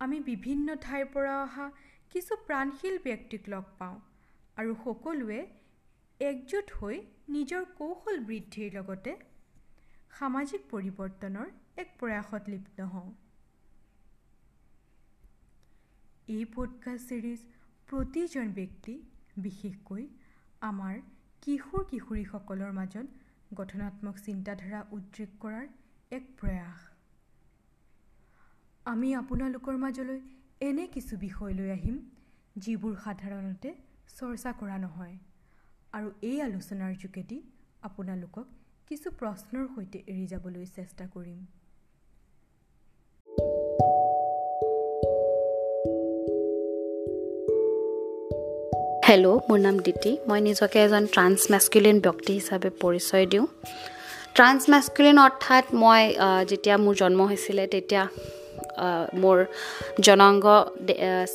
আমি বিভিন্ন ঠাইৰ পৰা অহা কিছু প্ৰাণশীল ব্যক্তিক লগ পাওঁ আৰু সকলোৱে একজোট হৈ নিজৰ কৌশল বৃদ্ধিৰ লগতে সামাজিক পৰিৱৰ্তনৰ এক প্ৰয়াসত লিপ্ত হওঁ। এই পডকাষ্ট ছিৰিজ প্ৰতিজন ব্যক্তি বিশেষকৈ আমাৰ কিশোৰ কিশোৰীসকলৰ মাজত গঠনাত্মক চিন্তাধাৰা উদ্ৰেক কৰাৰ এক প্ৰয়াস। আমি আপোনালোকৰ মাজলৈ এনে কিছু বিষয় লৈ আহিম যিবোৰ সাধাৰণতে চৰ্চা কৰা নহয়। আৰু এই আলোচনাৰ যোগেদি আপোনালোকক কিছু প্ৰশ্নৰ সৈতে এৰি যাবলৈ চেষ্টা কৰিম। হেল্ল' মোৰ নাম দিতি মই নিজকে এজন ট্ৰান্স মেস্কুলিন ব্যক্তি হিচাপে পৰিচয় দিওঁ। ট্ৰান্স মেস্কুলিন অৰ্থাৎ মই যেতিয়া মোৰ জন্ম হৈছিলে তেতিয়া মোৰ জনাংগ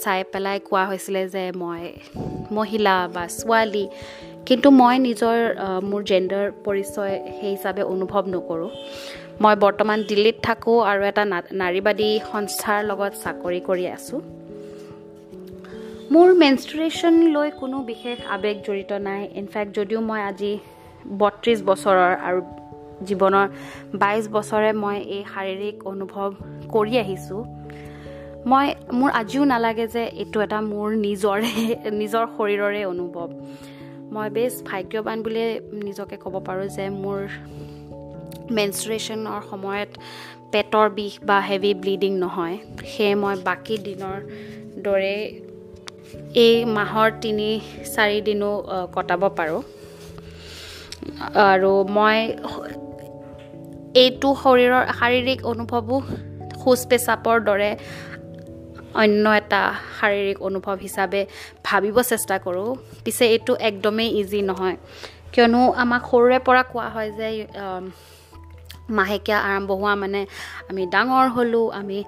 চাই পেলাই কোৱা হৈছিলে যে মই মহিলা বা ছোৱালী। কিন্তু মই নিজৰ মোৰ জেণ্ডাৰ পৰিচয় সেই হিচাপে অনুভৱ নকৰোঁ। মই বৰ্তমান দিল্লীত থাকোঁ আৰু এটা নাৰীবাদী সংস্থাৰ লগত চাকৰি কৰি আছোঁ। মোৰ মেনষ্ট্ৰুৱেশ্যন লৈ কোনো বিশেষ আৱেগ জড়িত নাই। ইনফেক্ট যদিও মই আজি বত্ৰিছ বছৰৰ আৰু জীৱনৰ বাইছ বছৰে মই এই শাৰীৰিক অনুভৱ কৰি আহিছোঁ। মই মোৰ আজিও নালাগে যে এইটো এটা মোৰ নিজৰে নিজৰ শৰীৰৰে অনুভৱ। মই বেছ ভাগ্যৱান বুলিয়ে নিজকে ক'ব পাৰোঁ যে মোৰ মেনষ্ট্ৰুৱেশ্যনৰ সময়ত পেটৰ বিষ বা হেভি ব্লিডিং নহয়। সেয়ে মই বাকী দিনৰ দৰে এই মাহৰ তিনি চাৰিদিনো কটাব পাৰোঁ। আৰু মই এইটো শৰীৰৰ শাৰীৰিক অনুভৱো শৌচ পেচাপৰ দৰে অন্য এটা শাৰীৰিক অনুভৱ হিচাপে ভাবিব চেষ্টা কৰোঁ। পিছে এইটো একদমেই ইজি নহয়। কিয়নো আমাক সৰুৰে পৰা কোৱা হয় যে মাহেকীয়া আৰম্ভ হোৱা মানে আমি ডাঙৰ হ'লোঁ আমি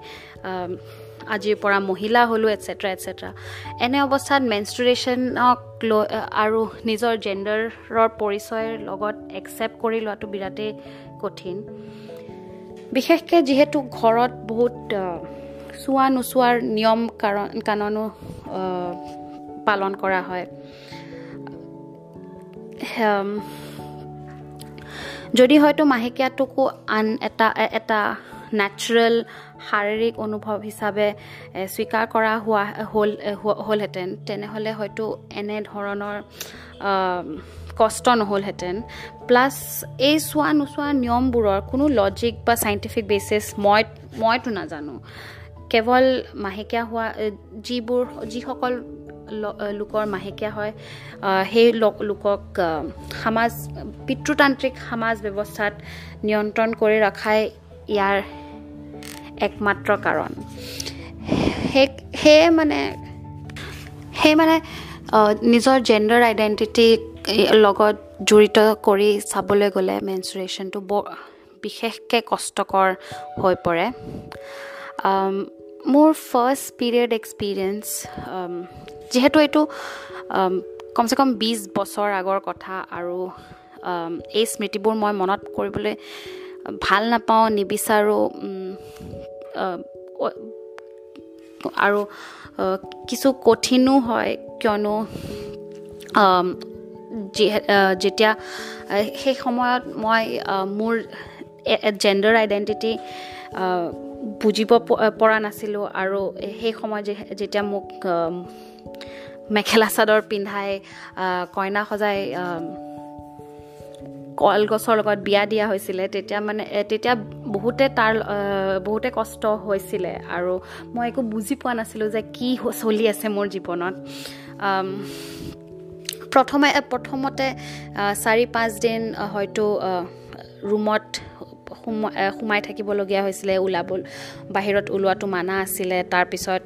আজিৰ পৰা মহিলা হ'লোঁ এটচেট্ৰা এটচেট্ৰা এনে অৱস্থাত মেনষ্ট্ৰুৱেশ্যনক লৈ আৰু নিজৰ জেণ্ডাৰৰ পৰিচয়ৰ লগত একচেপ্ট কৰি লোৱাটো বিৰাটেই কঠিন। বিশেষকৈ যিহেতু ঘৰত বহুত চোৱা নোচোৱাৰ নিয়ম কাৰণ কাননো পালন কৰা হয়। যদি হয়তো মাহেকীয়াটোকো আন এটা এটা নেচাৰেল শাৰীৰিক অনুভৱ হিচাপে স্বীকাৰ কৰা হোৱা হ'ল হ'লহেঁতেন। তেনেহ'লে হয়তো এনেধৰণৰ কষ্ট নহ'লহেঁতেন। প্লাছ এই চোৱা নোচোৱা নিয়মবোৰৰ কোনো লজিক বা চাইণ্টিফিক বেচিছ মই মইতো নাজানো। কেৱল মাহেকীয়া হোৱা যিবোৰ যিসকল লোকৰ মাহেকীয়া হয় সেই লোকক সমাজ পিতৃতান্ত্ৰিক সমাজ ব্যৱস্থাত নিয়ন্ত্ৰণ কৰি ৰখাই ইয়াৰ একমাত্ৰ কাৰণ। সেয়ে মানে সেই মানে নিজৰ জেণ্ডাৰ আইডেণ্টিটিক লগত জড়িত কৰি চাবলৈ গ'লে মেনচুৰেশ্যনটো বৰ বিশেষকৈ কষ্টকৰ হৈ পৰে। মোৰ ফাৰ্ষ্ট পিৰিয়ড এক্সপিৰিয়েঞ্চ যিহেতু এইটো কমচে কম বিছ বছৰ আগৰ কথা আৰু এই স্মৃতিবোৰ মই মনত কৰিবলৈ ভাল নাপাওঁ নিবিচাৰোঁ আৰু কিছু কঠিনো হয় কিয়নো যেতিয়া সেই সময়ত মই মোৰ জেণ্ডাৰ আইডেণ্টিটি বুজিব পৰা নাছিলোঁ আৰু সেই সময়ত যেতিয়া মোক মেখেলা চাদৰ পিন্ধাই কইনা সজাই কলগছৰ লগত বিয়া দিয়া হৈছিলে তেতিয়া মানে তেতিয়া বহুতে তাৰ বহুতে কষ্ট হৈছিলে আৰু মই একো বুজি পোৱা নাছিলোঁ যে কি চলি আছে মোৰ জীৱনত। প্ৰথমে প্ৰথমতে চাৰি পাঁচদিন হয়তো ৰুমত সোমাই সোমাই থাকিবলগীয়া হৈছিলে ওলাব বাহিৰত ওলোৱাটো মানা আছিলে তাৰপিছত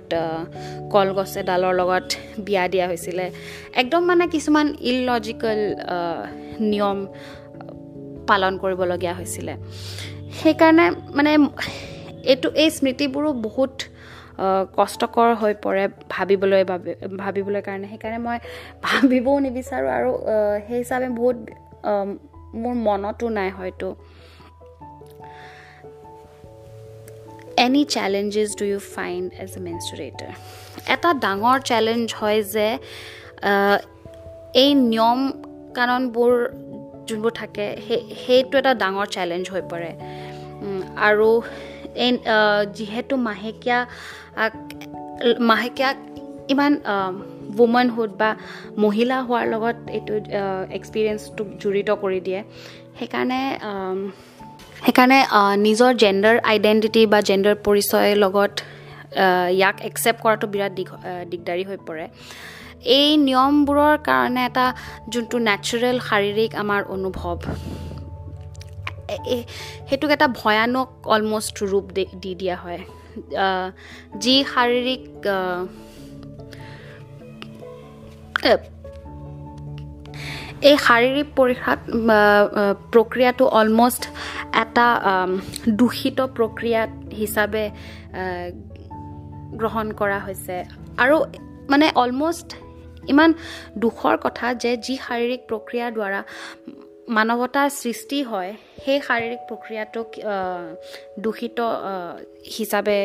কলগছ এডালৰ লগত বিয়া দিয়া হৈছিলে। একদম মানে কিছুমান ইললজিকেল নিয়ম পালন কৰিবলগীয়া হৈছিলে। সেইকাৰণে মানে এইটো এই স্মৃতিবোৰো বহুত কষ্টকৰ হৈ পৰে ভাবিবলৈ বাবে ভাবিবলৈ কাৰণে। সেইকাৰণে মই ভাবিবও নিবিচাৰোঁ আৰু সেই হিচাপে বহুত মোৰ মনতো নাই হয়তো। Any challenges do you find as a menstruator এটা ডাঙৰ চেলেঞ্জ হয় যে এই নিয়ম কাৰণবোৰ যোনবোৰ থাকে সেই সেইটো এটা ডাঙৰ চেলেঞ্জ হৈ পৰে। আৰু এই যিহেতু মাহেকীয়া মাহেকীয়া ইমান ৱুমেনহুড বা মহিলা হোৱাৰ লগত এইটো এক্সপিৰিয়েঞ্চটোক জড়িত কৰি দিয়ে। সেইকাৰণে সেইকাৰণে নিজৰ জেণ্ডাৰ আইডেণ্টিটি বা জেণ্ডাৰ পৰিচয়ৰ লগত ইয়াক একচেপ্ট কৰাটো বিৰাট দিগ দিগদাৰী হৈ পৰে। এই নিয়মবোৰৰ কাৰণে এটা যোনটো নেচাৰেল শাৰীৰিক আমাৰ অনুভৱ। সেইটোক এটা ভয়ানক অলমষ্ট ৰূপ দি দিয়া হয়। যি শাৰীৰিক এই শাৰীৰিক পৰীক্ষাত প্ৰক্ৰিয়াটো অলমষ্ট এটা দূষিত প্ৰক্ৰিয়া হিচাপে গ্ৰহণ কৰা হৈছে। আৰু মানে অলমষ্ট ইমান দুখৰ কথা যে যি শাৰীৰিক প্ৰক্ৰিয়াৰ দ্বাৰা মানৱতাৰ সৃষ্টি হয় সেই শাৰীৰিক প্ৰক্ৰিয়াটোক দূষিত হিচাপে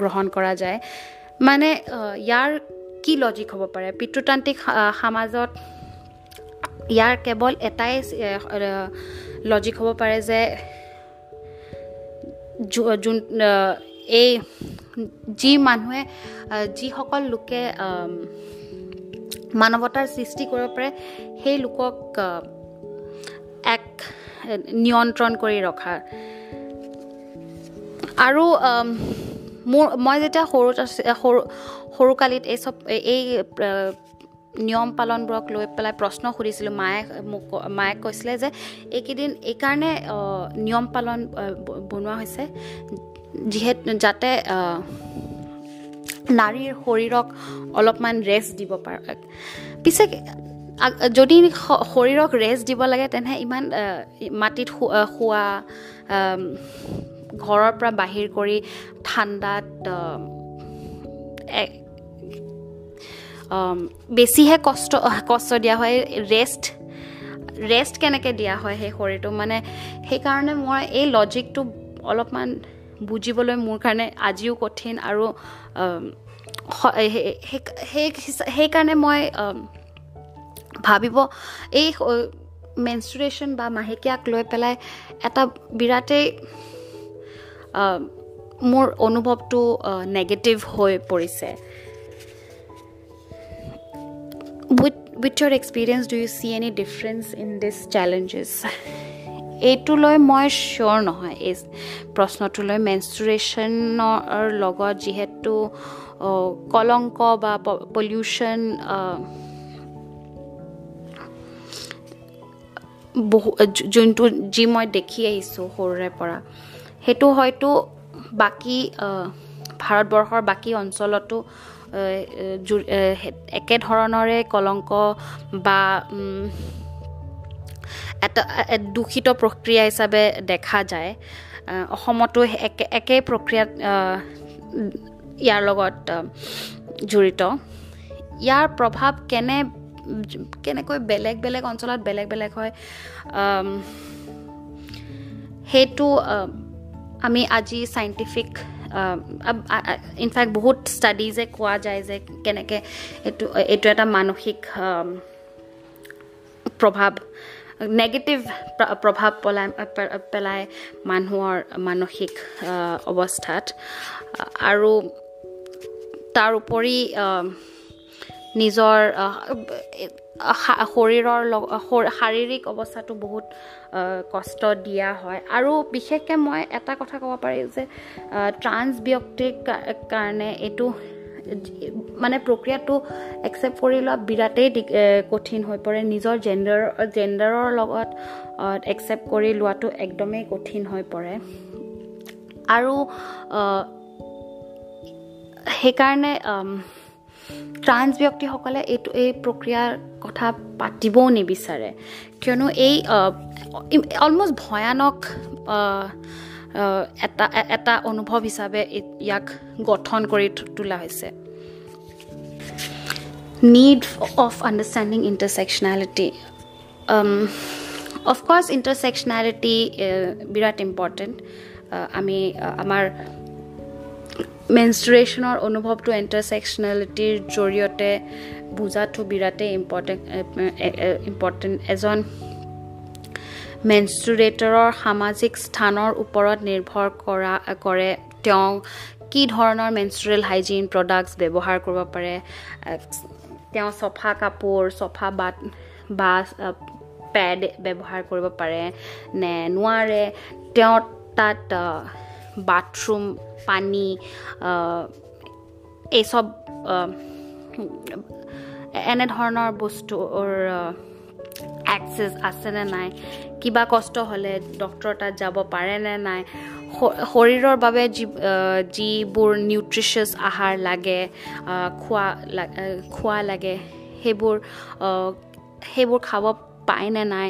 গ্ৰহণ কৰা যায়। মানে ইয়াৰ কি লজিক হ'ব পাৰে? পিতৃতান্ত্ৰিক সমাজত ইয়াৰ কেৱল এটাই লজিক হ'ব পাৰে যে যোন এই যি মানুহে যিসকল লোকে মানৱতাৰ সৃষ্টি কৰিব পাৰে সেই লোকক এক নিয়ন্ত্ৰণ কৰি ৰখাৰ। আৰু মোৰ মই যেতিয়া সৰুত সৰু সৰুকালিত এই চব এই নিয়ম পালনবোৰক লৈ পেলাই প্ৰশ্ন সুধিছিলোঁ মায়ে মোক মায়ে কৈছিলে যে এইকেইদিন এইকাৰণে নিয়ম পালন বনোৱা হৈছে যিহেতু যাতে নাৰীৰ শৰীৰক অলপমান ৰেষ্ট দিব পাৰে পিছে যদি শৰীৰক ৰেষ্ট দিব লাগে তেনে ইমান মাটিত শোৱা ঘৰৰ পৰা বাহিৰ কৰি ঠাণ্ডাত বেছিহে কষ্ট কষ্ট দিয়া হয় ৰেষ্ট ৰেষ্ট কেনেকৈ দিয়া হয় সেই শৰীৰটো? মানে সেইকাৰণে মই এই লজিকটো অলপমান বুজিবলৈ মোৰ কাৰণে আজিও কঠিন আৰু সেইকাৰণে মই ভাবিব এই মেনষ্ট্ৰুৱেশ্যন বা মাহেকীয়াক লৈ পেলাই এটা বিৰাটেই মোৰ অনুভৱটো নেগেটিভ হৈ পৰিছে। With with your experience do you see any difference in this challenges এইটো লৈ মই চিয়'ৰ নহয়। এই প্ৰশ্নটোলৈ মেনষ্ট্ৰুৱেশ্যনৰ লগত যিহেতু কলংক বা পলিউশ্যন বহু যোনটো যি মই দেখি আহিছোঁ সৰুৰে পৰা সেইটো হয়তো বাকী ভাৰতবৰ্ষৰ বাকী অঞ্চলতো একেধৰণৰে কলংক বা এটা দূষিত প্ৰক্ৰিয়া হিচাপে দেখা যায়। অসমতো একে একে প্ৰক্ৰিয়াত ইয়াৰ লগত জড়িত। ইয়াৰ প্ৰভাৱ কেনে কেনেকৈ বেলেগ বেলেগ অঞ্চলত বেলেগ বেলেগ হয় সেইটো আমি আজি চাইণ্টিফিক ইনফেক্ট বহুত ষ্টাডিজে কোৱা যায় যে কেনেকৈ এইটো এইটো এটা মানসিক প্ৰভাৱ নেগেটিভ প্ৰভাৱ পেলাই পেলাই মানুহৰ মানসিক অৱস্থাত। আৰু তাৰ উপৰি নিজৰ শৰীৰৰ লগ শাৰীৰিক অৱস্থাটো বহুত কষ্ট দিয়া হয়। আৰু বিশেষকৈ মই এটা কথা ক'ব পাৰি যে ট্ৰান্স ব্যক্তিৰ কাৰণে এইটো মানে প্ৰক্ৰিয়াটো একচেপ্ট কৰি লোৱা বিৰাটেই কঠিন হৈ পৰে। নিজৰ জেণ্ডাৰ জেণ্ডাৰৰ লগত একচেপ্ট কৰি লোৱাটো একদমেই কঠিন হৈ পৰে। আৰু সেইকাৰণে ট্ৰান্স ব্যক্তিসকলে এইটো এই প্ৰক্ৰিয়াৰ কথা পাতিবও নিবিচাৰে। কিয়নো এই অলমষ্ট ভয়ানক এটা এটা অনুভৱ হিচাপে ইয়াক গঠন কৰি তোলা হৈছে। Need of understanding intersectionality of course intersectionality Virat important আমি আমাৰ মেনষ্ট্ৰুৱেশ্যনৰ অনুভৱটো ইণ্টাৰছেকশ্যনেলিটিৰ জৰিয়তে বুজাটো বিৰাটেই ইম্পৰ্টেণ্ট ইম্পৰ্টেণ্ট এজন মেনষ্ট্ৰুৰেটৰৰ সামাজিক স্থানৰ ওপৰত নিৰ্ভৰ কৰা কৰে। তেওঁ কি ধৰণৰ মেনষ্ট্ৰুৰেল হাইজিন প্ৰডাক্টছ ব্যৱহাৰ কৰিব পাৰে? তেওঁ চফা কাপোৰ চফা বাট বা পেড ব্যৱহাৰ কৰিব পাৰে নে নোৱাৰে? তেওঁ তাত বাথৰুম পানী এই চব এনেধৰণৰ বস্তুৰ একচেছ আছেনে নাই? কিবা কষ্ট হ'লে ডক্টৰৰ তাত যাব পাৰেনে নাই? শৰীৰৰ বাবে যি যিবোৰ নিউট্ৰিচিয়াছ আহাৰ লাগে খোৱা খোৱা লাগে সেইবোৰ সেইবোৰ খাব পায়নে নাই?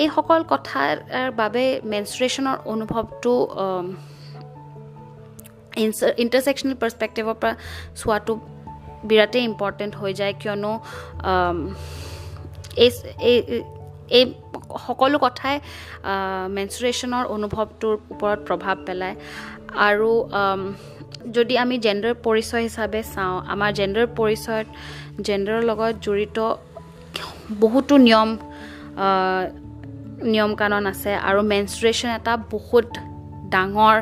এই সকল কথাৰ বাবে মেনষ্ট্ৰুৱেশ্যনৰ অনুভৱটো ইণ্টাৰছেকশ্যনেল পাৰ্চপেক্টিভৰ পৰা চোৱাটো বিৰাটেই ইম্পৰ্টেণ্ট হৈ যায় কিয়নো এই এই সকলো কথাই মেনচুৰেশ্যনৰ অনুভৱটোৰ ওপৰত প্ৰভাৱ পেলায়। আৰু যদি আমি জেণ্ডাৰ পৰিচয় হিচাপে চাওঁ আমাৰ জেণ্ডাৰ পৰিচয়ত জেণ্ডাৰৰ লগত জড়িত বহুতো নিয়ম নিয়ম কানুন আছে। আৰু মেনচুৰেশ্যন এটা বহুত ডাঙৰ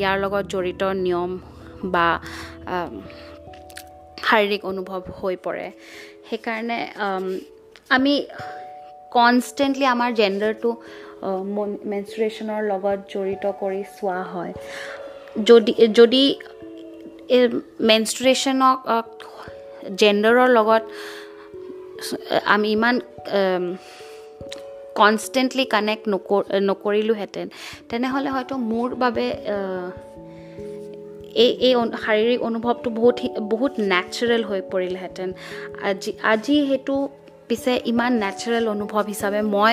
ইয়াৰ লগত জড়িত নিয়ম বা শাৰীৰিক অনুভৱ হৈ পৰে। সেইকাৰণে আমি কনষ্টেণ্টলি আমাৰ জেণ্ডাৰটো মেনচুৰেশ্যনৰ লগত জড়িত কৰি চোৱা হয়। যদি যদি মেনষ্ট্ৰুৱেশ্যনক জেণ্ডাৰৰ লগত আমি ইমান কনষ্টেণ্টলি কানেক্ট নকৰিলোহেঁতেন। তেনেহ'লে হয়তো মোৰ বাবে এই এই শাৰীৰিক অনুভৱটো বহুত বহুত নেচাৰেল হৈ পৰিলহেঁতেন। আজি আজি সেইটো পিছে ইমান নেচাৰেল অনুভৱ হিচাপে মই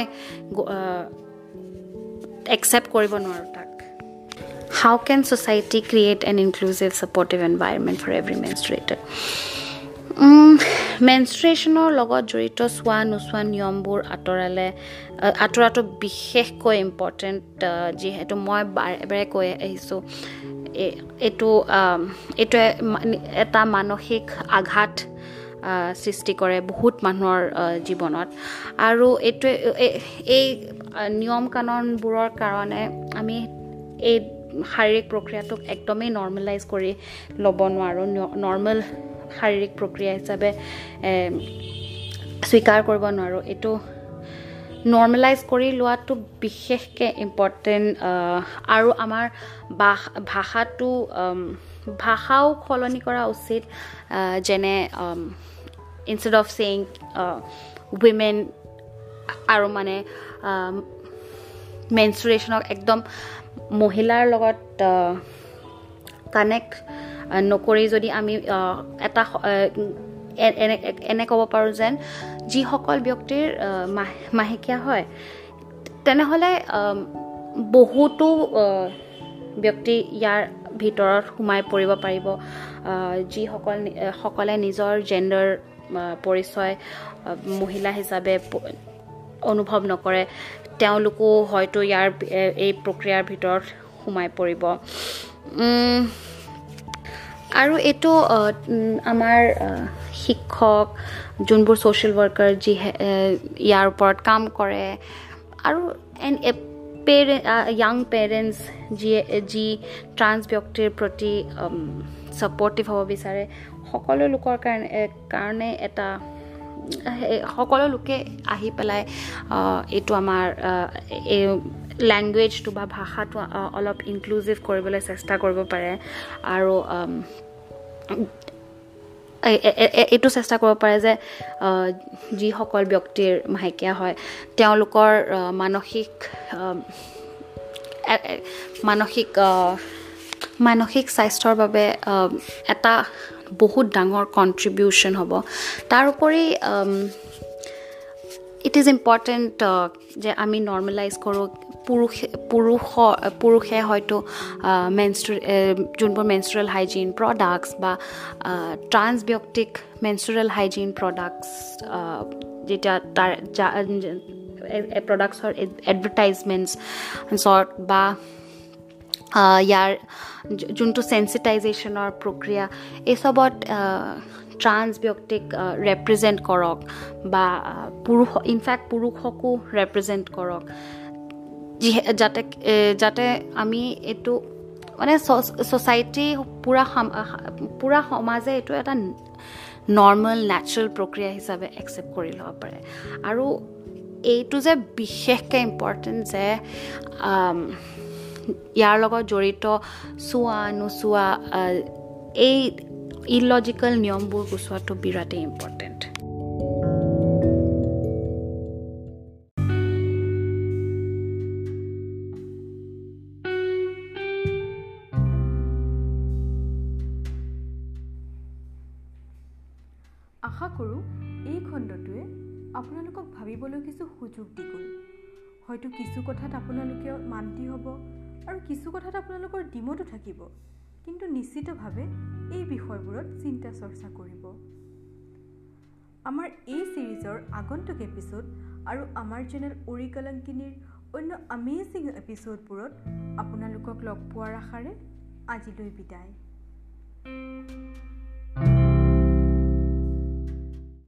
একচেপ্ট কৰিব নোৱাৰোঁ তাক। How can society create an inclusive supportive environment for every menstruated মেনষ্ট্ৰুৱেশ্যনৰ লগত জড়িত চোৱা নোচোৱা নিয়মবোৰ আঁতৰালে আঁতৰাটো বিশেষকৈ ইম্পৰ্টেণ্ট যিহেতু মই বাৰে বাৰে কৈ আহিছোঁ। এইটো এইটোৱে এটা মানসিক আঘাত সৃষ্টি কৰে বহুত মানুহৰ জীৱনত। আৰু এইটোৱে এই নিয়ম কানুনবোৰৰ কাৰণে আমি এই শাৰীৰিক প্ৰক্ৰিয়াটোক একদমেই নৰ্মেলাইজ কৰি ল'ব নোৱাৰোঁ। নৰ্মেল শাৰীৰিক প্ৰক্ৰিয়া হিচাপে স্বীকাৰ কৰিব নোৱাৰোঁ। এইটো নৰ্মেলাইজ কৰি লোৱাটো বিশেষকৈ ইম্পৰ্টেণ্ট আৰু আমাৰ ভাষাটো ভাষাও সলনি কৰা উচিত যেনে ইনষ্টেড অফ ছেইং উইমেন আৰু মানে মেনষ্ট্ৰুৱেশ্যনক একদম মহিলাৰ লগত কানেক্ট নকৰি যদি আমি এটা এনে ক'ব পাৰোঁ যেন যিসকল ব্যক্তিৰ মাহেকীয়া হয় তেনেহ'লে বহুতো ব্যক্তি ইয়াৰ ভিতৰত সোমাই পৰিব পাৰিব যিসকল সকলে নিজৰ জেণ্ডাৰ পৰিচয় মহিলা হিচাপে অনুভৱ নকৰে তেওঁলোকো হয়তো ইয়াৰ এই প্ৰক্ৰিয়াৰ ভিতৰত সোমাই পৰিব। আৰু এইটো আমাৰ শিক্ষক যোনবোৰ ছ'চিয়েল ৱৰ্কাৰ যি ইয়াৰ ওপৰত কাম কৰে আৰু এন পেৰে য়াং পেৰেণ্টছ যিয়ে যি ট্ৰান্স ব্যক্তিৰ প্ৰতি ছাপৰ্টিভ হ'ব বিচাৰে সকলো লোকৰ কাৰণে কাৰণে এটা সকলো লোকে আহি পেলাই এইটো আমাৰ এই লেংগুৱেজটো বা ভাষাটো অলপ ইনক্লুজিভ কৰিবলৈ চেষ্টা কৰিব পাৰে। আৰু এইটো চেষ্টা কৰিব পাৰে যে যিসকল ব্যক্তিৰ মাহেকীয়া হয় তেওঁলোকৰ মানসিক মানসিক মানসিক স্বাস্থ্যৰ বাবে এটা বহুত ডাঙৰ কণ্ট্ৰিবিউশ্যন হ'ব। তাৰোপৰি ইট ইজ ইম্পৰ্টেণ্ট যে আমি নৰ্মেলাইজ কৰোঁ। পুৰুষে পুৰুষ পুৰুষে হয়তো মেনষ্ট্ৰু যোনবোৰ মেনষ্ট্ৰুৱেল হাইজিন প্ৰডাক্টছ বা ট্ৰান্স ব্যক্তিক মেনষ্ট্ৰুৱেল হাইজিন প্ৰডাক্টছ যেতিয়া তাৰ প্ৰডাক্টছৰ এডভাৰটাইজমেণ্টছত বা ইয়াৰ যোনটো চেঞ্চিটাইজেশ্যনৰ প্ৰক্ৰিয়া এইচবত ট্ৰান্স ব্যক্তিক ৰেপ্ৰেজেণ্ট কৰক বা পুৰুষ ইনফেক্ট পুৰুষকো ৰেপ্ৰেজেণ্ট কৰক। যিহে যাতে যাতে আমি এইটো মানে ছ'চাইটি পূৰা পূৰা সমাজে এইটো এটা নৰ্মেল নেচাৰেল প্ৰক্ৰিয়া হিচাপে একচেপ্ট কৰি ল'ব পাৰে। আৰু এইটো যে বিশেষকৈ ইম্পৰ্টেণ্ট যে ইয়াৰ লগত জড়িত চোৱা নোচোৱা এই ইলজিকেল নিয়মবোৰ গুচোৱাটো বিৰাটেই ইম্পৰ্টেণ্ট আশা কৰোঁ এই খণ্ডটোৱে আপোনালোকক ভাবিবলৈ কিছু সুযোগ দি গ'ল। হয়তো কিছু কথাত আপোনালোকে মান্তি হ'ব। আৰু কিছু কথাত আপোনালোকৰ ডিমতো থাকিব। কিন্তু নিশ্চিতভাৱে এই বিষয়বোৰত চিন্তা চৰ্চা কৰিব। আমাৰ এই ছিৰিজৰ আগন্তুক এপিছ'ড আৰু আমাৰ চেনেল অৰিকলংকিনীৰ অন্য আমেজিং এপিছ'ডবোৰত আপোনালোকক লগ পোৱাৰ আশাৰে আজিলৈ বিদায়।